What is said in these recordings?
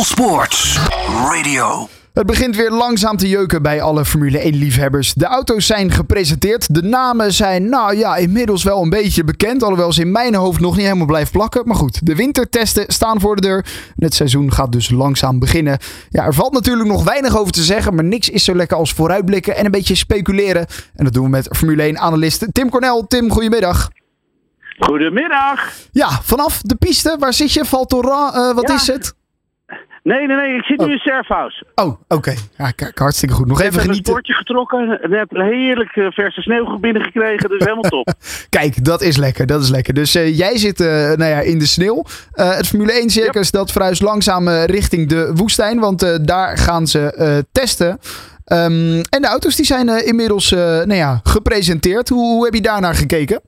All Sports Radio. Het begint weer langzaam te jeuken bij alle Formule 1-liefhebbers. De auto's zijn gepresenteerd. De namen zijn, nou ja, inmiddels wel een beetje bekend. Alhoewel ze in mijn hoofd nog niet helemaal blijven plakken. Maar goed, de wintertesten staan voor de deur. Het seizoen gaat dus langzaam beginnen. Ja, er valt natuurlijk nog weinig over te zeggen. Maar niks is zo lekker als vooruitblikken en een beetje speculeren. En dat doen we met Formule 1-analyst Tim Cornel. Tim, goedemiddag. Goedemiddag. Ja, vanaf de piste, waar zit je? Val Thorens, uh, wat Ja. is het? Nee, nee, nee, ik zit nu in Surfhouse. Oh, oké. Ja, kijk, hartstikke goed. Nog Ik even heb een sportje getrokken, net heerlijk eh, verse sneeuw binnengekregen, dus helemaal top. Kijk, dat is lekker. Dat is lekker. Dus eh, jij zit eh, nou ja, in de sneeuw. Het Formule 1 circus dat verhuist langzaam richting de woestijn. Want daar gaan ze testen. Ehm, en de auto's die zijn inmiddels nou ja, gepresenteerd. Hoe, hoe heb je daarnaar gekeken?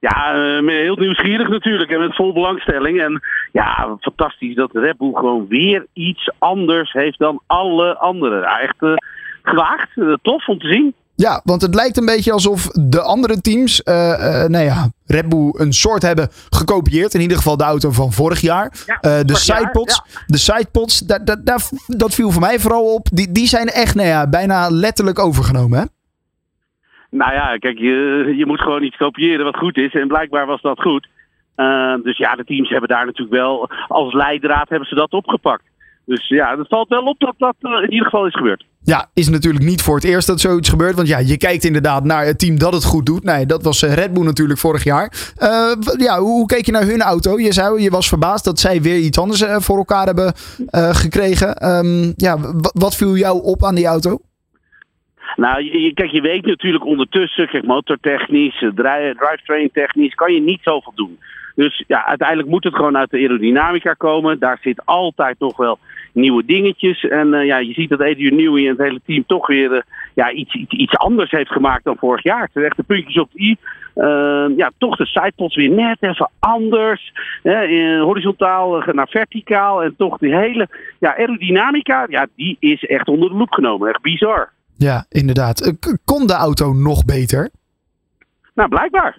Ja, heel nieuwsgierig natuurlijk en met vol belangstelling. En ja, fantastisch dat Red Bull gewoon weer iets anders heeft dan alle anderen. Ja, echt eh, gewaagd, eh, tof om te zien. Ja, want het lijkt een beetje alsof de andere teams, eh, nou ja, Red Bull een soort hebben gekopieerd. In ieder geval de auto van vorig jaar. Ja, de sidepods, de sidepods daar, dat viel voor mij vooral op. Die, die zijn echt nou ja, bijna letterlijk overgenomen. Hè? Nou ja, kijk, je, je moet gewoon iets kopiëren wat goed is. En blijkbaar was dat goed. Eh, dus ja, de teams hebben daar natuurlijk wel, als leidraad hebben ze dat opgepakt. Dus ja, het valt wel op dat dat eh, in ieder geval is gebeurd. Ja, is natuurlijk niet voor het eerst dat zoiets gebeurt. Want ja, je kijkt inderdaad naar het team dat het goed doet. Nee, dat was eh, Red Bull natuurlijk vorig jaar. Eh, ja, hoe, hoe keek je naar hun auto? Je zei, je was verbaasd dat zij weer iets anders voor elkaar hebben gekregen. Ehm, ja, wat viel jou op aan die auto? Nou, je, kijk, je weet natuurlijk ondertussen, kijk, motortechnisch, dri- drivetrain technisch, kan je niet zoveel doen. Dus ja, uiteindelijk moet het gewoon uit de aerodynamica komen. Daar zit altijd nog wel nieuwe dingetjes. En eh, ja, je ziet dat Adrian Newey en het hele team toch weer eh, ja, iets, iets, iets anders heeft gemaakt dan vorig jaar. Het zijn de puntjes op de i. Eh, ja, toch de sidepods weer net even anders. Hè, eh, horizontaal eh, naar verticaal. En toch die hele ja, aerodynamica, ja, die is echt onder de loep genomen. Echt bizar. Ja, inderdaad. Kon de auto nog beter? Nou, blijkbaar.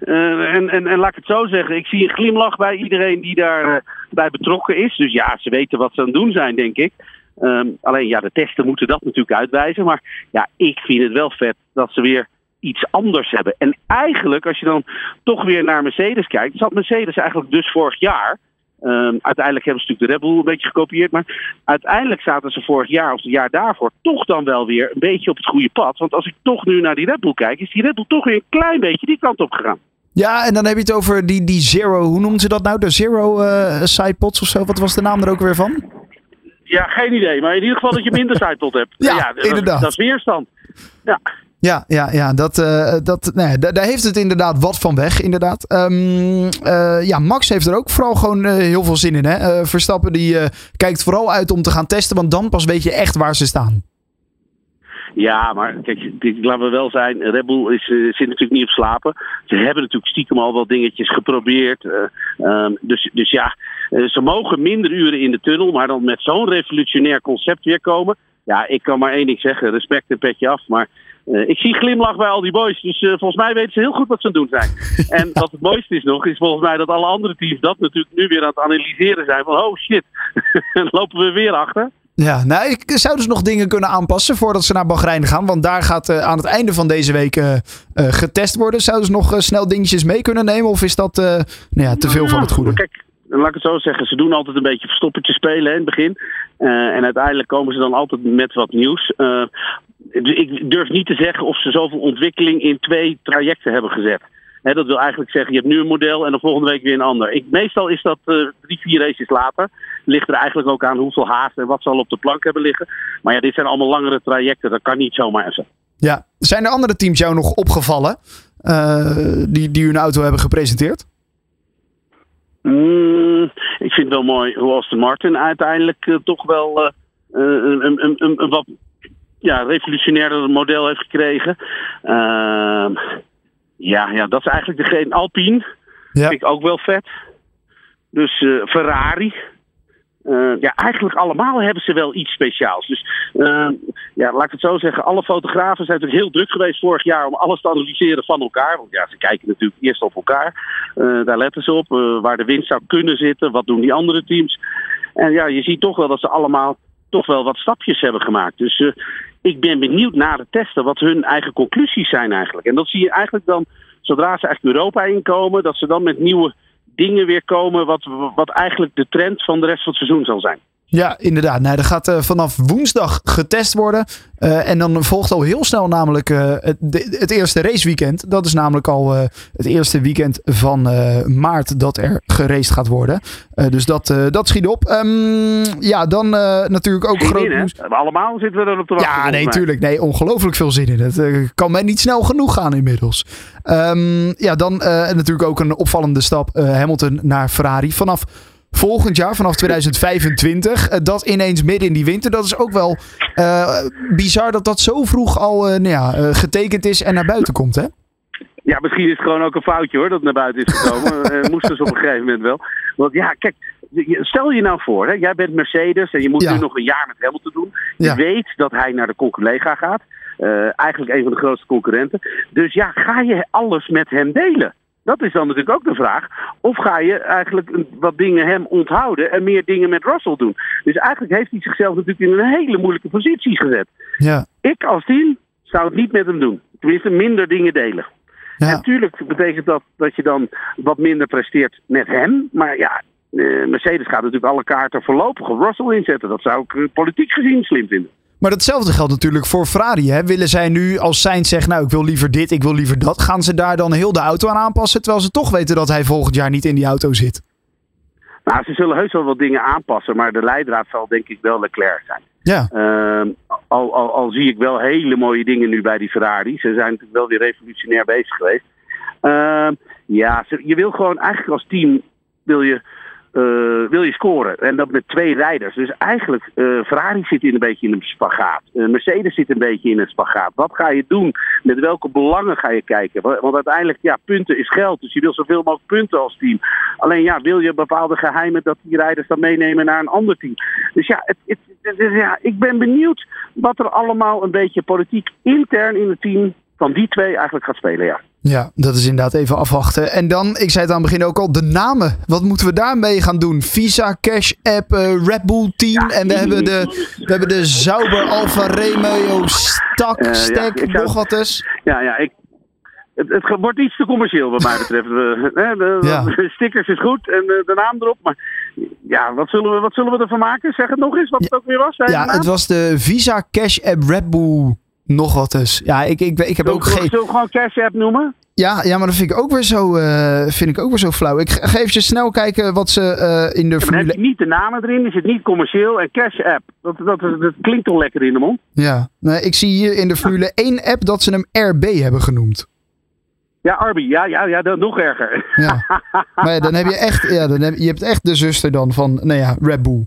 Eh, en, en, en laat ik het zo zeggen, ik zie een glimlach bij iedereen die daarbij bij betrokken is. Dus ja, ze weten wat ze aan het doen zijn, denk ik. Ehm, alleen ja, de testen moeten dat natuurlijk uitwijzen. Maar ja, ik vind het wel vet dat ze weer iets anders hebben. En eigenlijk, als je dan toch weer naar Mercedes kijkt, zat Mercedes eigenlijk dus vorig jaar. Ehm, uiteindelijk hebben ze natuurlijk de Red Bull een beetje gekopieerd. Maar uiteindelijk zaten ze vorig jaar of het jaar daarvoor toch dan wel weer een beetje op het goede pad. Want als ik toch nu naar die Red Bull kijk, is die Red Bull toch weer een klein beetje die kant op gegaan. Ja, en dan heb je het over die, die Zero, hoe noemen ze dat nou? De Zero eh sidepods of zo? Wat was de naam er ook weer van? Ja, geen idee. Maar in ieder geval dat je minder sidepod hebt. Ja, inderdaad. Dat is weerstand. Ja. Ja, ja, ja dat, eh, dat, nee, da- daar heeft het inderdaad wat van weg, inderdaad. Ehm, eh, ja, Max heeft er ook vooral gewoon eh, heel veel zin in. Hè? Verstappen die kijkt vooral uit om te gaan testen, want dan pas weet je echt waar ze staan. Ja, maar kijk, laten we wel zijn. Red Bull is, zit natuurlijk niet op slapen. Ze hebben natuurlijk stiekem al wel dingetjes geprobeerd. eh, ehm, dus, dus ja, ze mogen minder uren in de tunnel. Maar dan met zo'n revolutionair concept weer komen. Ja, ik kan maar één ding zeggen. Respect en petje af. Maar eh, ik zie glimlach bij al die boys. Dus eh, volgens mij weten ze heel goed wat ze aan het doen zijn. En wat het mooiste is nog, is volgens mij dat alle andere teams dat natuurlijk nu weer aan het analyseren zijn. Van oh shit, dan lopen we weer achter. Ja, nou, ik zou dus nog dingen kunnen aanpassen voordat ze naar Bahrein gaan. Want daar gaat eh, aan het einde van deze week getest worden. Zouden ze nog snel dingetjes mee kunnen nemen? Of is dat nou ja, te veel van het goede? Kijk, laat ik het zo zeggen. Ze doen altijd een beetje verstoppertje spelen hè, in het begin. En uiteindelijk komen ze dan altijd met wat nieuws. Ik durf niet te zeggen of ze zoveel ontwikkeling in twee trajecten hebben gezet. Dat wil eigenlijk zeggen, je hebt nu een model en de volgende week weer een ander. Ik, meestal is dat eh, drie, vier races later. Ligt er eigenlijk ook aan hoeveel haast en wat ze al op de plank hebben liggen. Maar ja, dit zijn allemaal langere trajecten. Dat kan niet zomaar zijn. Ja. Zijn er andere teams jou nog opgevallen eh, die, die hun auto hebben gepresenteerd? Mm, ik vind het wel mooi hoe Aston Martin uiteindelijk eh, toch wel een, een, een, een wat ja, revolutionairder model heeft gekregen. Ehm, ja, ja, dat is eigenlijk degene. Alpine Ja. vind ik ook wel vet. Dus eh, Ferrari. Eh, ja, eigenlijk allemaal hebben ze wel iets speciaals. Dus eh, ja, laat ik het zo zeggen. Alle fotografen zijn natuurlijk heel druk geweest vorig jaar om alles te analyseren van elkaar. Want ja, ze kijken natuurlijk eerst op elkaar. Eh, daar letten ze op. waar de winst zou kunnen zitten. Wat doen die andere teams? En ja, je ziet toch wel dat ze allemaal toch wel wat stapjes hebben gemaakt. Dus uh, ik ben benieuwd naar de testen wat hun eigen conclusies zijn eigenlijk. En dat zie je eigenlijk dan, zodra ze eigenlijk Europa inkomen, dat ze dan met nieuwe dingen weer komen, wat, wat eigenlijk de trend van de rest van het seizoen zal zijn. Ja, inderdaad. Nee, er gaat uh, vanaf woensdag getest worden. Uh, en dan volgt al heel snel namelijk uh, het, de, het, eerste raceweekend. Dat is namelijk al het eerste weekend van maart dat er geraced gaat worden. dus dat, dat schiet op. Um, ja, dan natuurlijk ook groot in. Allemaal zitten we erop te wachten. Ja, nee, tuurlijk. Nee, ongelooflijk veel zin in. Het kan mij niet snel genoeg gaan inmiddels. Um, ja, dan natuurlijk ook een opvallende stap. Hamilton naar Ferrari. Vanaf volgend jaar, vanaf 2025. Uh, dat ineens midden in die winter. Dat is ook wel uh, bizar dat dat zo vroeg al uh, nou ja, getekend is en naar buiten komt, hè? Ja, misschien is het gewoon ook een foutje hoor, dat het naar buiten is gekomen. Moesten ze op een gegeven moment wel. Want ja, kijk, stel je nou voor, hè, jij bent Mercedes en je moet ja. nu nog een jaar met Hamilton doen. Je weet dat hij naar de collega gaat. eigenlijk een van de grootste concurrenten. Dus ja, ga je alles met hem delen? Dat is dan natuurlijk ook de vraag. Of ga je eigenlijk wat dingen hem onthouden en meer dingen met Russell doen? Dus eigenlijk heeft hij zichzelf natuurlijk in een hele moeilijke positie gezet. Ja. Ik als team zou het niet met hem doen. Tenminste, minder dingen delen. Ja. Natuurlijk betekent dat dat je dan wat minder presteert met hem. Maar ja, Mercedes gaat natuurlijk alle kaarten voorlopig op Russell inzetten. Dat zou ik politiek gezien slim vinden. Maar datzelfde geldt natuurlijk voor Ferrari. Hè? Willen zij nu, als Sainz zegt, nou ik wil liever dit, ik wil liever dat, gaan ze daar dan heel de auto aan aanpassen, terwijl ze toch weten dat hij volgend jaar niet in die auto zit? Nou, ze zullen heus wel wat dingen aanpassen, maar de leidraad zal denk ik wel Leclerc zijn. Ja. Uh, al, al, al zie ik wel hele mooie dingen nu bij die Ferrari. Ze zijn natuurlijk wel weer revolutionair bezig geweest. Uh, ja, je wil gewoon eigenlijk als team wil je wil je scoren. En dat met twee rijders. Dus eigenlijk, uh, Ferrari zit in een beetje in een spagaat. Uh, Mercedes zit een beetje in een spagaat. Wat ga je doen? Met welke belangen ga je kijken? Want uiteindelijk, ja, punten is geld. Dus je wil zoveel mogelijk punten als team. Alleen ja, wil je bepaalde geheimen dat die rijders dan meenemen naar een ander team? Dus ja, het, het, ja ik ben benieuwd wat er allemaal een beetje politiek intern in het team van die twee eigenlijk gaat spelen, ja. Ja, dat is inderdaad even afwachten. En dan, ik zei het aan het begin ook al, de namen. Wat moeten we daarmee gaan doen? Visa, Cash App, uh, Red Bull Team. Ja, en we hebben de, we hebben de Sauber, Alfa Romeo, Stak, uh, Stek, ja, nog wat eens. Ja, ja, ik, het, het, wordt iets te commercieel wat mij betreft. de, de, ja. de, stickers is goed en de, de, naam erop. Maar ja, wat zullen, we, wat zullen we ervan maken? Zeg het nog eens, wat het ook weer was. Ja, het was de Visa, Cash App, Red Bull nog wat dus. Ja, ik, ik, ik heb ook geen... Zullen we gewoon Cash App noemen? Ja, ja, maar dat vind ik ook weer zo, uh, vind ik ook weer zo flauw. Ik ga even snel kijken wat ze uh, in de ja, formule... heb je niet de namen erin, is het niet commercieel. En Cash App, dat, dat, dat, dat klinkt toch lekker in de mond? Ja, nee, ik zie hier in de Formule 1 app dat ze hem RB hebben genoemd. Ja, Arby, ja, ja, ja, dat nog erger. Ja. maar ja, dan heb je echt, ja, dan heb, je hebt echt de zuster dan van, nou ja, Red Bull.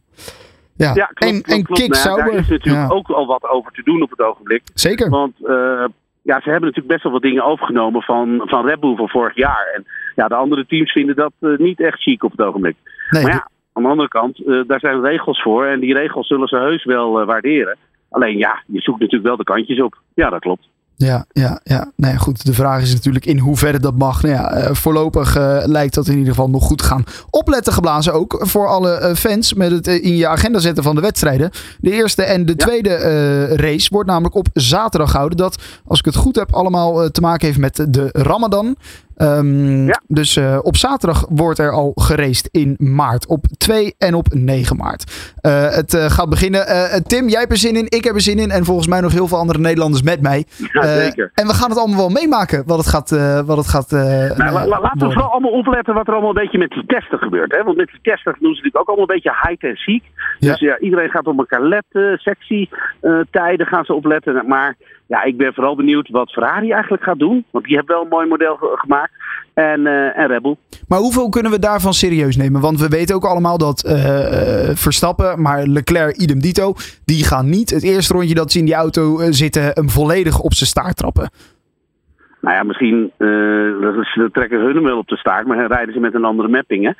Ja, ja klopt, en, klopt, en klopt. Nou. Daar is natuurlijk ja. ook al wat over te doen op het ogenblik. Zeker. Want uh, ja, ze hebben natuurlijk best wel wat dingen overgenomen van, van Red Bull van vorig jaar. En ja, de andere teams vinden dat uh, niet echt chic op het ogenblik. Nee, maar ja, aan de andere kant, uh, daar zijn regels voor. En die regels zullen ze heus wel waarderen. Alleen ja, je zoekt natuurlijk wel de kantjes op. Ja, dat klopt. Ja, ja, ja. Nou ja, goed. De vraag is natuurlijk in hoeverre dat mag. Nou ja, uh, voorlopig uh, lijkt dat in ieder geval nog goed gaan. Opletten geblazen ook voor alle uh, fans met het in je agenda zetten van de wedstrijden. De eerste en de tweede race wordt namelijk op zaterdag gehouden. Dat, als ik het goed heb, allemaal te maken heeft met de Ramadan. Um, ja. Dus uh, op zaterdag wordt er al geraced in maart. Op 2 en op 9 maart. Uh, het uh, gaat beginnen. Tim, jij hebt er zin in. Ik heb er zin in. En volgens mij nog heel veel andere Nederlanders met mij. Ja, zeker. En we gaan het allemaal wel meemaken. Wat het gaat. wat het gaat nou, la, la, laten we vooral allemaal opletten wat er allemaal een beetje met die testen gebeurt. Hè? Want met die testen doen ze natuurlijk ook allemaal een beetje hide en ziek. Ja. Dus ja, iedereen gaat op elkaar letten. Sectie tijden gaan ze opletten. Maar ja, ik ben vooral benieuwd wat Ferrari eigenlijk gaat doen. Want die hebben wel een mooi model gemaakt. En, uh, en Red Bull. Maar hoeveel kunnen we daarvan serieus nemen? Want we weten ook allemaal dat uh, Verstappen, maar Leclerc idem dito, die gaan niet het eerste rondje dat ze in die auto zitten hem volledig op zijn staart trappen. Nou ja, misschien uh, trekken hun hem wel op de staart, maar dan rijden ze met een andere mapping. Hè?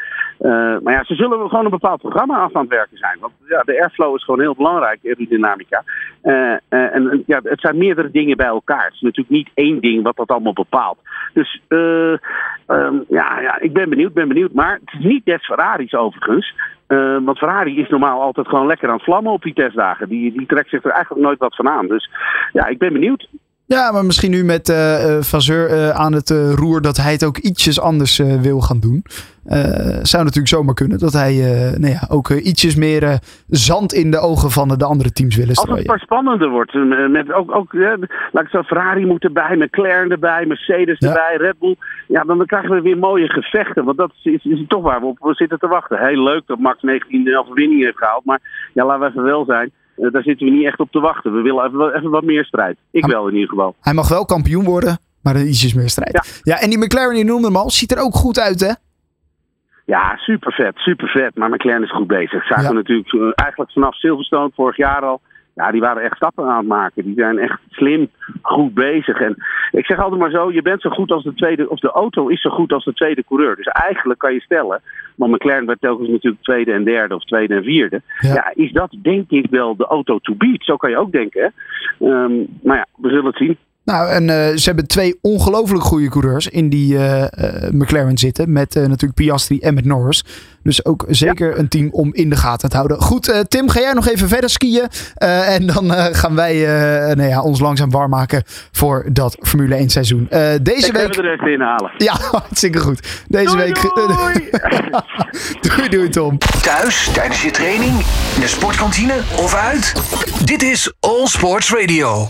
Uh, maar ja, ze zullen gewoon een bepaald programma af aan het werken zijn. Want ja, de airflow is gewoon heel belangrijk, aerodynamica. Uh, uh, en ja, het zijn meerdere dingen bij elkaar. Het is natuurlijk niet één ding wat dat allemaal bepaalt. Dus um, ja, ja, ik ben benieuwd, ben benieuwd. Maar het is niet des Ferraris overigens. Want Ferrari is normaal altijd gewoon lekker aan het vlammen op die testdagen. Die, die trekt zich er eigenlijk nooit wat van aan. Dus ja, ik ben benieuwd. Ja, maar misschien nu met uh, uh, aan het roer dat hij het ook ietsjes anders wil gaan doen. zou natuurlijk zomaar kunnen dat hij nou ja, ook ietsjes meer zand in de ogen van de andere teams willen strooien. Als het maar spannender wordt. Met ook, ook laat ik zo, Ferrari moet erbij, McLaren erbij, Mercedes erbij, Red Bull. Ja, dan krijgen we weer mooie gevechten. Want dat is, is, toch waar we op zitten te wachten. Heel leuk dat Max 19 overwinning heeft gehaald. Maar ja, laten we even wel zijn. Uh, daar zitten we niet echt op te wachten. We willen even, even wat meer strijd. Ik wel in ieder geval. Hij mag wel kampioen worden, maar er ietsjes meer strijd. Ja. ja, en die McLaren, je noemde hem al, ziet er ook goed uit, hè? Ja, super vet, super vet. Maar McLaren is goed bezig. Zagen ja. we natuurlijk uh, eigenlijk vanaf Silverstone vorig jaar al ja, die waren echt stappen aan het maken. Die zijn echt slim, goed bezig. En ik zeg altijd maar zo, je bent zo goed als de tweede, of de auto is zo goed als de tweede coureur. Dus eigenlijk kan je stellen, want McLaren werd telkens natuurlijk tweede en derde of tweede en vierde. Ja, is dat denk ik wel de auto to beat? Zo kan je ook denken. Um, maar ja, we zullen het zien. Nou, en uh, ze hebben twee ongelooflijk goede coureurs in die uh, uh, McLaren zitten. Met natuurlijk Piastri en met Norris. Dus ook zeker een team om in de gaten te houden. Goed, Tim, ga jij nog even verder skiën. en dan gaan wij nou ja, ons langzaam warm maken voor dat Formule 1 seizoen. deze Ik week. we er even inhalen. Ja, hartstikke goed. Deze doei, week. Doei. doei, doei, Tom. Thuis, tijdens je training, in de sportkantine of uit. Dit is All Sports Radio.